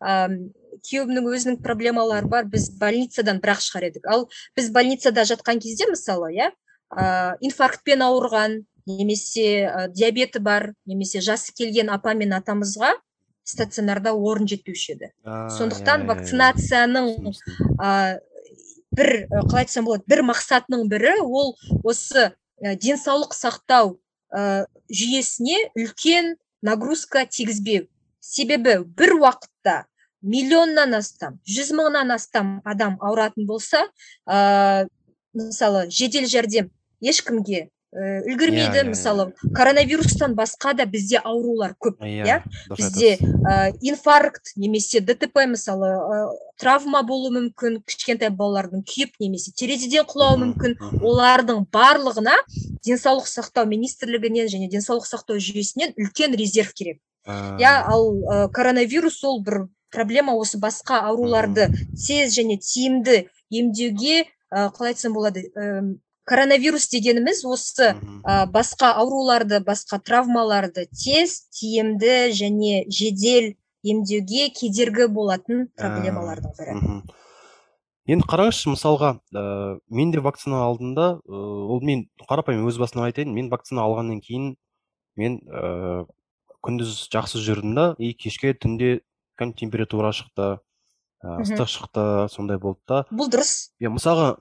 ам, күйеуімнің өзінің проблемалары бар біз больницадан бірақ шығар едік. Ал біз больницада жатқан кезде мысалы иә ә, инфарктпен ауырған немесе ә, диабеті бар немесе жасы келген апа мен атамызға стационарда орын жетпеуші еді. Сондықтан иә, вакцинацияның ә, бір қалай айтсам болады бір мақсатының бірі ол осы денсаулық сақтау ә, жүйесіне үлкен нагрузка тигізбеу. Себебі бір уақытта миллионнан астам жүз мыңнан астам адам ауыратын болса ә, мысалы жедел жәрдем ешкімге ә, үлгермейді Иә, иә, мысалы коронавирустан басқа да бізде аурулар көп иә? дұрыс бізде ә, инфаркт немесе дтп мысалы ә, травма болуы мүмкін кішкентай балалардың күйіп немесе терезеден құлауы мүмкін. олардың барлығына денсаулық сақтау министрлігінен және денсаулық сақтау жүйесінен үлкен резерв керек. Иә ал ә, коронавирус ол бір проблема осы басқа ауруларды тез және тиімді емдеуге ә, қалай айтсам болады коронавирус дегеніміз осы ә, басқа ауруларды басқа травмаларды тез тиімді және жедел емдеуге кедергі болатын проблемалардың бірі. енді қараңызшы мысалға ә, мен де вакцина алдында ә, ол мен қарапайым өз басымнан айтайын мен вакцина алғаннан кейін мен ә, күндіз жақсы жүрдім да и кешке түнде температура шықты ә, ыстық шықты сондай болды да. Бұл дұрыс. Иә мысалға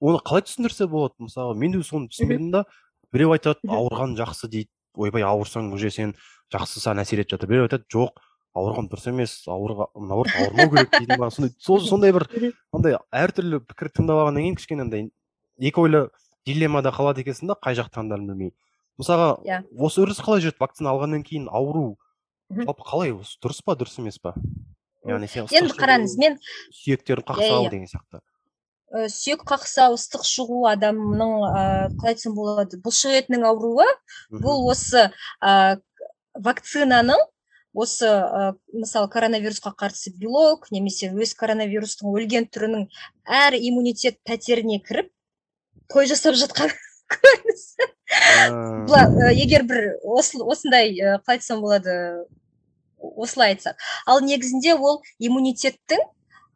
оны қалай түсіндірсе болады? мысалға мен де соны түсінбедім да біреу айтады ауырған жақсы дейді. Ойбай ауырсаң уже сен жақсы саған әсер етіп жатыр біреу айтады жоқ ауырған дұрыс емес ауырға наоборот ауырмау керек дейді ма сондай сол сондай бір андай әртүрлі пікір тыңдап алғаннан кейін кішкене андай екі ойлы дилеммада қалады екенсің да қай жақ таңдарымды білмей. мысалға Иә. осы үрдіс қалай жүреді? вакцина алғаннан кейін ауру. Жалпы қалай осы дұрыс па дұрыс емес па? Яғни сен енді қараңыз мен сүйектерін Иә, қақсау иә. деген сияқты. Ә, сүйек қақсау ыстық шығу адамның ә, қалай айтсам болады бұлшық етінің ауруы бұл осы ә, вакцинаның осы ә, мысалы коронавирусқа қарсы белок немесе өз коронавирустың өлген түрінің әр иммунитет пәтеріне кіріп той жасап жатқан көрініс А, Бұла- ә, егер бір осы- осындай ә, қалай айтсам болады осылай айтсақ. Ал негізінде ол иммунитеттің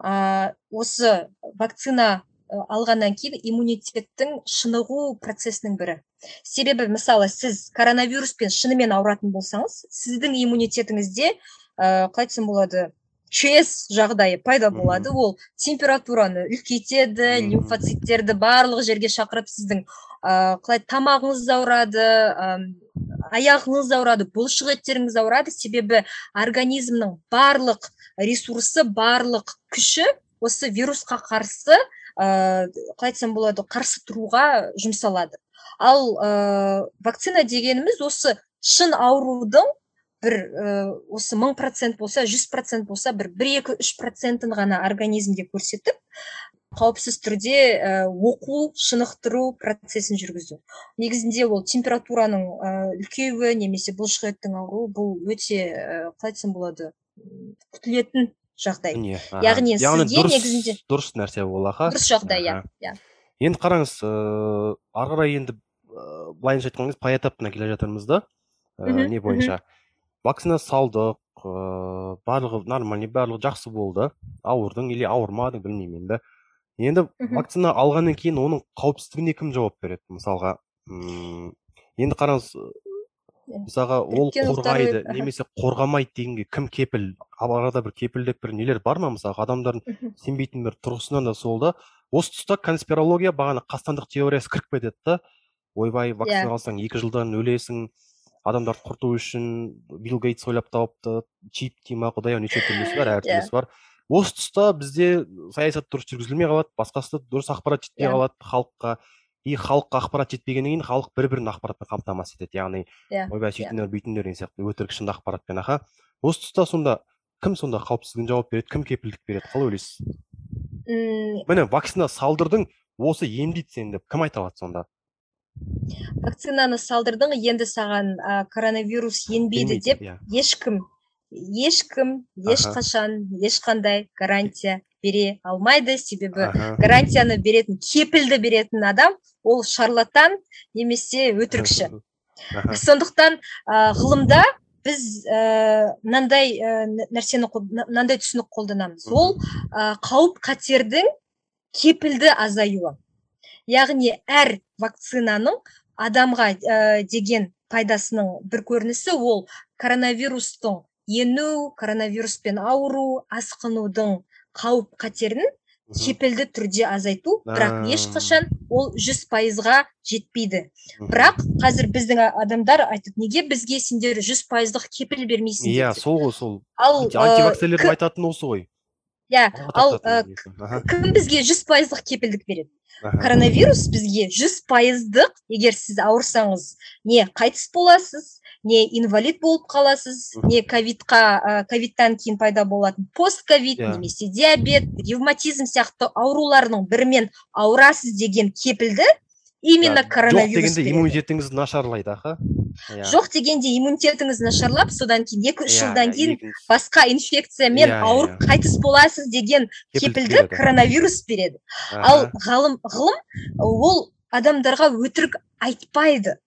осы вакцина ә, алғаннан кейін иммунитеттің шынығу процесінің бірі. Себебі мысалы сіз коронавируспен шынымен ауыратын болсаңыз сіздің иммунитетіңізде ә, қалай айтсам болады чс жағдайы пайда болады. Ол температураны үлкейтеді лимфоциттерді барлық жерге шақырып сіздің ә, қалай тамағыңыз ауырады аяғыңыз ауырады бұлшық еттеріңіз ауырады себебі организмнің барлық ресурсы барлық күші осы вирусқа қарсы ә, қалай айтсам болады қарсы тұруға жұмсалады. Ал ә, вакцина дегеніміз осы шын аурудың бір ә, осы мың процент болса жүз процент болса бір бір екі үш процентін ғана организмге көрсетіп қауіпсіз түрде ә, оқу шынықтыру процесін жүргізу. Негізінде ол температураның ә, үлкеюі немесе бұлшық еттің ауруы бұл өте ә, қалай айтсам болады күтілетін жағдай. Міне аха. яғни яғни сізге дұрыс негізінде- дұрыс нәрсе ол аха. Дұрыс жағдай иә иә. Енді қараңыз ыыы ары қарай енді былайынша айтқан кезде этапына келе жатырмыз да. Мгм, не бойынша? Вакцина салдық ыыы барлығы нормальный барлығы жақсы болды. Ауырдың или ауырмадың білмеймін енді. Енді вакцина алғаннан кейін оның қауіпсіздігіне кім жауап береді? мысалға м енді қараңыз Иә. мысалға ол қорғайды немесе қорғамайды дегенге кім кепіл? арада бір кепілдік бір нелер бар ма? мысалға адамдардың сенбейтін бір тұрғысынан да сол да. осы тұста конспирология бағана қастандық теориясы кіріп кетеді да. ойбай вакцина Иә. алсаң екі жылдан өлесің адамдарды құрту үшін билл гейтс ойлап тауыпты чип дей ма құдай ау неше түрлісі бар Иә. әртүрлісі бар. Осы тұста бізде саясат дұрыс жүргізілмей қалады басқасы дұрыс ақпарат жетпей Иә. қалады халыққа и халыққа ақпарат жетпегеннен кейін халық бір бірін ақпаратпен қамтамасыз етеді яғни иә ойбай сөйтіңдер бүйтіңдер деген сияқты өтірік шынды ақпаратпен аха. Осы тұста сонда кім сонда қауіпсіздігін жауап береді кім кепілдік береді қалай ойлайсыз? М, міне вакцина салдырдың осы емдейді сені деп кім айта алады сонда? Вакцинаны салдырдың енді саған ә, коронавирус енбейді деп иә. ешкім ешкім ешқашан ешқандай гарантия бере алмайды. Себебі Аха. гарантияны беретін кепілді беретін адам ол шарлатан немесе өтірікші. Аха. сондықтан ә, ғылымда біз мынандай ә, нәрсені мынандай түсінік қолданамыз. Ол ә, қауіп қатердің кепілді азаюы. Яғни әр вакцинаның адамға ә, деген пайдасының бір көрінісі ол коронавирустың ену коронавируспен ауыру асқынудың қауіп қатерін кепілді түрде азайту бірақ ешқашан ол жүз пайызға жетпейді. Бірақ қазір біздің адамдар айтады неге бізге сендер жүз пайыздық кепіл бермейсіңдер иә сол ғой сол. Ал Анти- антиваксерлердің айтатыны осы ғой. Иә ал кім бізге жүз пайыздық кепілдік береді? Коронавирус бізге жүз пайыздық егер сіз ауырсаңыз не қайтыс боласыз не инвалид болып қаласыз не ковидқа ковидтан кейін пайда болатын постковид Иә. немесе диабет ревматизм сияқты аурулардың бірімен ауырасыз деген кепілді именно жоқ коронавирус дегенде береді. иммунитетіңіз нашарлайды аха Иә. жоқ дегенде иммунитетіңіз нашарлап содан кейін екі үш Иә, жылдан кейін басқа инфекциямен ауырып қайтыс боласыз деген кепілді береді. коронавирус береді ал ғалым ғылым ол адамдарға өтірік айтпайды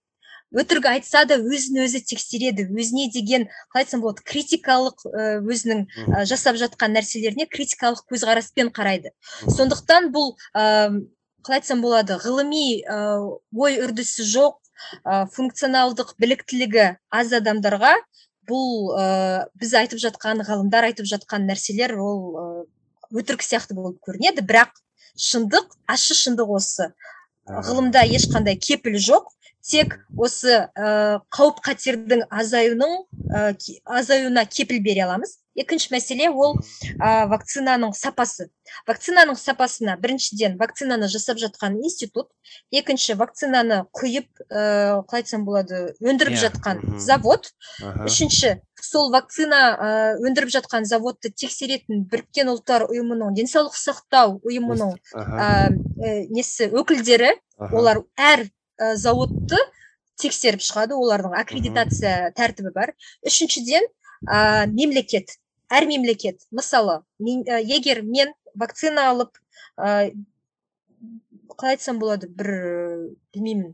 өтірік айтса да өзін өзі тексереді өзіне деген қалай айтсам болады критикалық өзінің жасап жатқан нәрселеріне критикалық көзқараспен қарайды. Сондықтан бұл қалай айтсам болады ғылыми ой үрдісі жоқ функционалдық біліктілігі аз адамдарға бұл ә, біз айтып жатқан ғалымдар айтып жатқан нәрселер ол өтірік сияқты болып көрінеді. Бірақ шындық ащы шындық осы. Ғылымда ешқандай кепіл жоқ. Тек осы ә, қауіп қатердің азаюының ә, азаюына кепіл бере аламыз. Екінші мәселе ол ә, вакцинаның сапасы. Вакцинаның сапасына біріншіден вакцинаны жасап жатқан институт екінші вакцинаны құйып ә, қалай айтсам болады өндіріп yeah. Иә, жатқан завод. Үшінші сол вакцина өндіріп жатқан заводты тексеретін біріккен ұлттар ұйымының денсаулық сақтау ұйымының ә, несі өкілдері. Олар әр ә, заводты тексеріп шығады олардың аккредитация тәртібі бар. Үшіншіден ә, мемлекет әр мемлекет мысалы мен, ә, егер мен вакцина алып ә, қалай айтсам болады бір білмеймін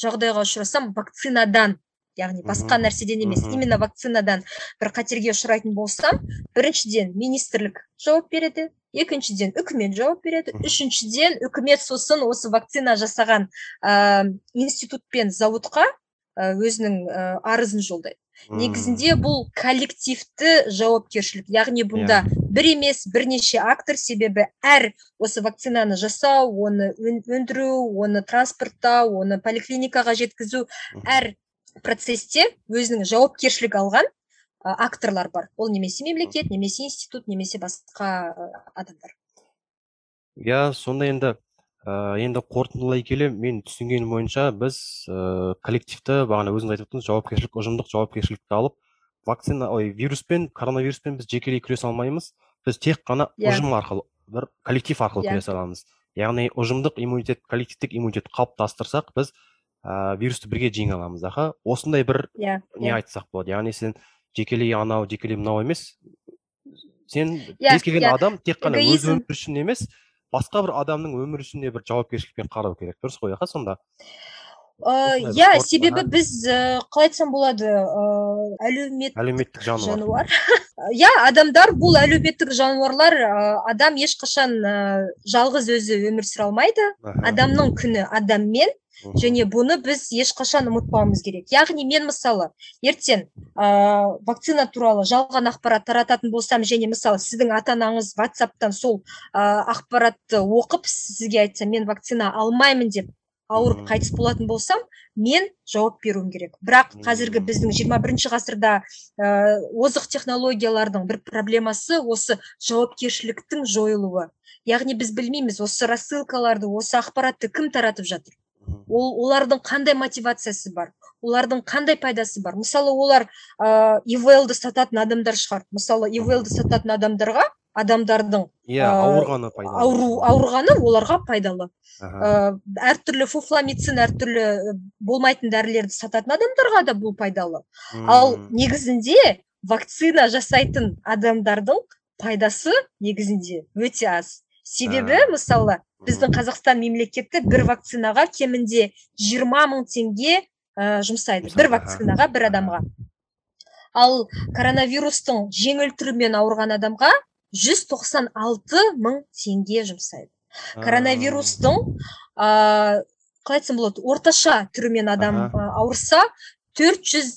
жағдайға ұшырасам вакцинадан яғни басқа нәрседен емес именно вакцинадан бір қатерге ұшырайтын болсам біріншіден министрлік жауап береді екіншіден үкімет жауап береді үшіншіден үкімет сосын осы вакцина жасаған ә, институт пен зауытқа өзінің ә, арызын жолдайды. Негізінде бұл коллективті жауапкершілік яғни бұнда yeah. бір емес бірнеше актор себебі әр осы вакцинаны жасау оны өндіру оны транспорттау оны поликлиникаға жеткізу әр процесте өзінің жауапкершілік алған акторлар бар ол немесе мемлекет немесе институт немесе басқа адамдар иә сонда енді ә, енді қорытындылай келе мен түсінгенім бойынша біз ә, коллективті бағана өзіңіз айтып отырсыз жауапкершілік ұжымдық жауапкершілікті алып вакцина ой вируспен коронавируспен біз жекелей күресе алмаймыз біз тек қана yeah. Иә. ұжым арқылы бір коллектив арқылы yeah. Иә. күресе аламыз яғни ұжымдық иммунитет коллективтік иммунитет қалыптастырсақ біз ә, вирусты бірге жеңе аламыз аха. Осындай бір yeah. Иә, не айтсақ болады? Яғни сен жекелей анау жекелей мынау емес сен кез келген адам тек қана өз өмірі үшін емес басқа бір адамның өмірі үшін де бір жауапкершілікпен қарау керек. Дұрыс қой аха сонда? Иә себебі біз қалай айтсам болады? Ыыы әлеумет әлеуметтік жануар. иә адамдар бұл әлеуметтік жануарлар адам ешқашан жалғыз өзі өмір сүре алмайды. Адамның күні адаммен және бұны біз ешқашан ұмытпауымыз керек. Яғни мен мысалы ертең ә, вакцина туралы жалған ақпарат тарататын болсам және мысалы сіздің ата анаңыз ватсаптан сол ә, ақпаратты оқып сізге айтса мен вакцина алмаймын деп ауырып қайтыс болатын болсам мен жауап беруім керек. Бірақ қазіргі біздің 21 ғасырда ә, озық технологиялардың бір проблемасы осы жауапкершіліктің жойылуы. Яғни біз білмейміз осы рассылкаларды осы ақпаратты кім таратып жатыр. Ол олардың қандай мотивациясы бар? Олардың қандай пайдасы бар? Мысалы олар ә, ивлды сататын адамдар шығар. Мысалы ивлды сататын адамдарға адамдардың иә ауырғаны пайдалы. ауру ауырғаны оларға пайдалы. Ә, әртүрлі фуфламицин әртүрлі болмайтын дәрілерді сататын адамдарға да бұл пайдалы. Ал негізінде вакцина жасайтын адамдардың пайдасы негізінде өте аз. Себебі мысалы біздің қазақстан мемлекеті бір вакцинаға кемінде 20 мың теңге ә, жұмсайды. Бір вакцинаға бір адамға. Ал коронавирустың жеңіл түрімен ауырған адамға 196 мың теңге жұмсайды. Коронавирустың ә, қалай айтсам болады орташа түрімен адам ауырса төрт жүз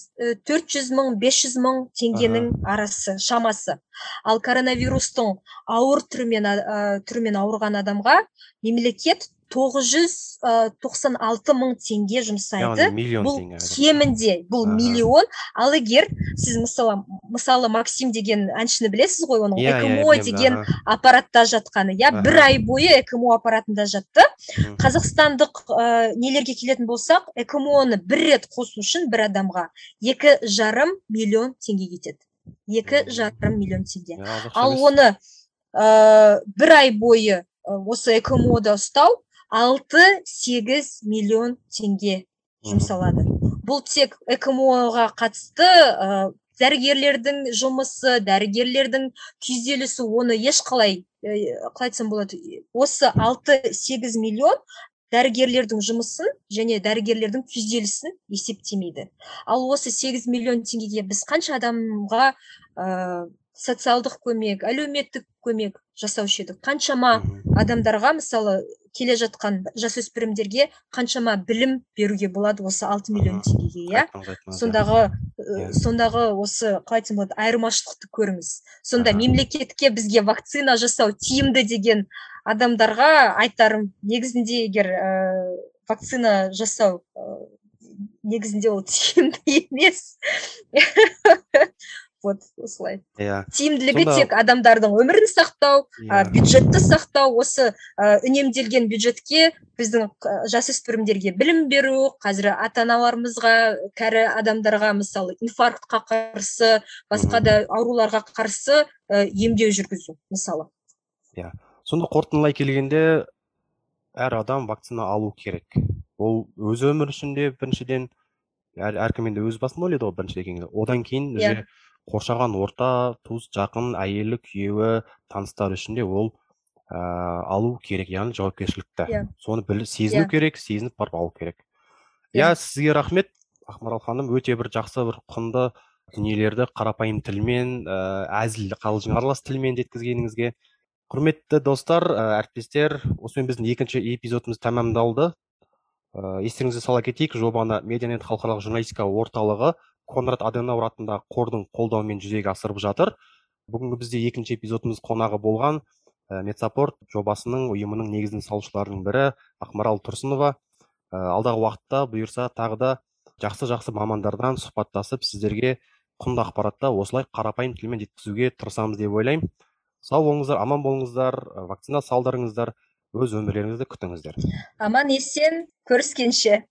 төрт жүз мың бес жүз мың теңгенің арасы шамасы. Ал коронавирустың ауыр түрімен түрімен ауырған адамға мемлекет тоғыз жүз тоқсан алты мың теңге жұмсайды. Миллион бұл кемінде бұл миллион. Ал егер сіз мысалы мысалы максим деген әншіні білесіз ғой оның yeah, иә, иә, деген аппаратта жатқаны. Иә бір ай бойы экмо аппаратында жатты. Қазақстандық ә, нелерге келетін болсақ экмоны бір рет қосу үшін бір адамға екі жарым миллион теңге кетеді. Екі жарым миллион теңге. Ал оны ә, бір ай бойы осы экмода ұстау алты сегіз миллион теңге жұмсалады. Бұл тек экмо-ға қатысты ә, дәрігерлердің жұмысы дәрігерлердің күйзелісі оны ешқалай ә, қалай айтсам болады осы алты сегіз миллион дәрігерлердің жұмысын және дәрігерлердің күйзелісін есептемейді. Ал осы 8 миллион теңгеге біз қанша адамға ә, социалдық көмек әлеуметтік көмек жасаушы едік? Қаншама адамдарға мысалы келе жатқан жасөспірімдерге қаншама білім беруге болады осы 6 миллион теңгеге иә? Сондағы иә. сондағы осы қалай айтсам болады айырмашылықты көріңіз. Сонда мемлекетке бізге вакцина жасау тиімді деген адамдарға айтарым негізінде егер ә, вакцина жасау ә, негізінде ол тиімді емес. Вот осылай. Иә. Тиімділігі тек адамдардың өмірін сақтау иә. бюджетті сақтау осы ә, үнемделген бюджетке біздің жасөспірімдерге білім беру қазір ата аналарымызға кәрі адамдарға мысалы инфарктқа қарсы басқа да ауруларға қарсы ә, емдеу жүргізу мысалы. Иә. Сонда қорытындылай келгенде әр адам вакцина алу керек. Ол өз өмірі үшін де біріншіден әр, әркім енді өз басын ойлайды ғой бірінші одан кейін yeah қоршаған орта туыс жақын әйелі күйеуі таныстары үшін де ол ә, алу керек яғни жауапкершілікті yeah. Иә. соны біл сезіну yeah. Иә. керек сезініп барып алу керек иә yeah. сізге рахмет ақмарал ханым өте бір жақсы бір құнды дүниелерді қарапайым тілмен ә, әзіл қалжың аралас тілмен жеткізгеніңізге құрметті достар ә, әріптестер осымен біздің екінші эпизодымыз тәмамдалды ә, естеріңізге сала кетейік жобаны медианет халықаралық журналистика орталығы конрад аденауэр атындағы қордың қолдауымен жүзеге асырып жатыр. Бүгінгі бізде екінші эпизодымыз қонағы болған ә, медсапорт жобасының ұйымының негізін салушыларының бірі ақмарал тұрсынова. Ә, алдағы уақытта бұйырса тағы да жақсы жақсы мамандардан сұхбаттасып сіздерге құнды ақпаратты осылай қарапайым тілмен жеткізуге тырысамыз деп ойлаймын. Сау болыңыздар аман болыңыздар вакцина салдырыңыздар өз өмірлеріңізді күтіңіздер. Аман есен көріскенше.